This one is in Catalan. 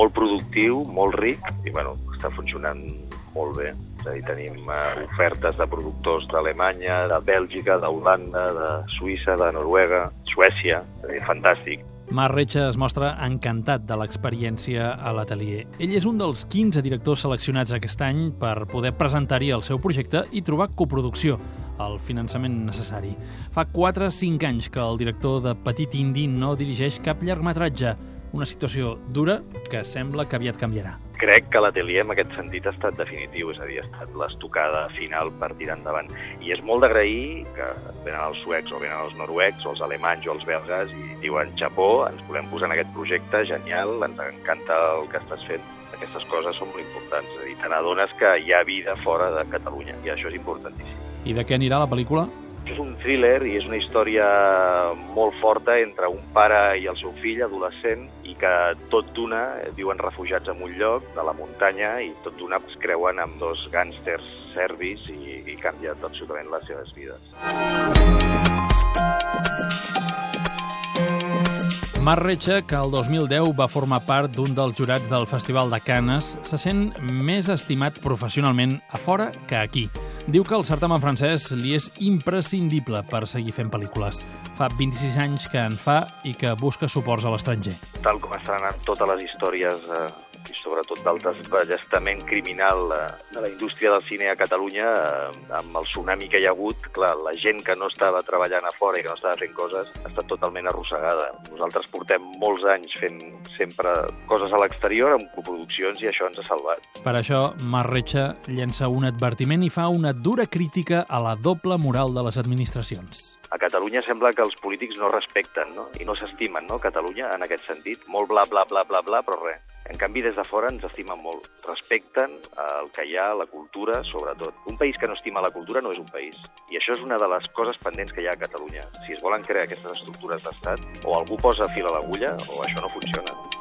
molt productiu, molt ric, i bueno, està funcionant molt bé. És a dir, tenim uh, ofertes de productors d'Alemanya, de Bèlgica, d'Holanda, de Suïssa, de Noruega, Suècia, és a dir, fantàstic. Marc Retxa es mostra encantat de l'experiència a l'atelier. Ell és un dels 15 directors seleccionats aquest any per poder presentar-hi el seu projecte i trobar coproducció, el finançament necessari. Fa 4-5 anys que el director de Petit Indi no dirigeix cap llargmetratge, una situació dura que sembla que aviat canviarà crec que l'atelier en aquest sentit ha estat definitiu, és a dir, ha estat l'estocada final per tirar endavant. I és molt d'agrair que venen els suecs o venen els noruecs o els alemanys o els belgues i diuen Japó, ens volem posar en aquest projecte, genial, ens encanta el que estàs fent. Aquestes coses són molt importants, és a dir, te n'adones que hi ha vida fora de Catalunya i això és importantíssim. I de què anirà la pel·lícula? És un thriller i és una història molt forta entre un pare i el seu fill adolescent i que tot d'una viuen refugiats en un lloc de la muntanya i tot d'una es creuen amb dos gàngsters serbis i, i canvia absolutament les seves vides. Marc Retxa, que el 2010 va formar part d'un dels jurats del Festival de Canes, se sent més estimat professionalment a fora que aquí. Diu que el certamen francès li és imprescindible per seguir fent pel·lícules. Fa 26 anys que en fa i que busca suports a l'estranger. Tal com estan totes les històries eh, i sobretot del desballestament criminal eh, de la indústria del cine a Catalunya, eh, amb el tsunami que hi ha hagut, clar, la gent que no estava treballant a fora i que no estava fent coses ha estat totalment arrossegada. Nosaltres portem molts anys fent sempre coses a l'exterior amb coproduccions i això ens ha salvat. Per això, Marretxa llença un advertiment i fa una dura crítica a la doble moral de les administracions. A Catalunya sembla que els polítics no respecten no? i no s'estimen no? Catalunya en aquest sentit. Molt bla, bla, bla, bla, bla, però res. En canvi, des de fora ens estimen molt. Respecten el que hi ha, la cultura, sobretot. Un país que no estima la cultura no és un país. I això és una de les coses pendents que hi ha a Catalunya. Si es volen crear aquestes estructures d'estat, o algú posa fil a l'agulla, o això no funciona.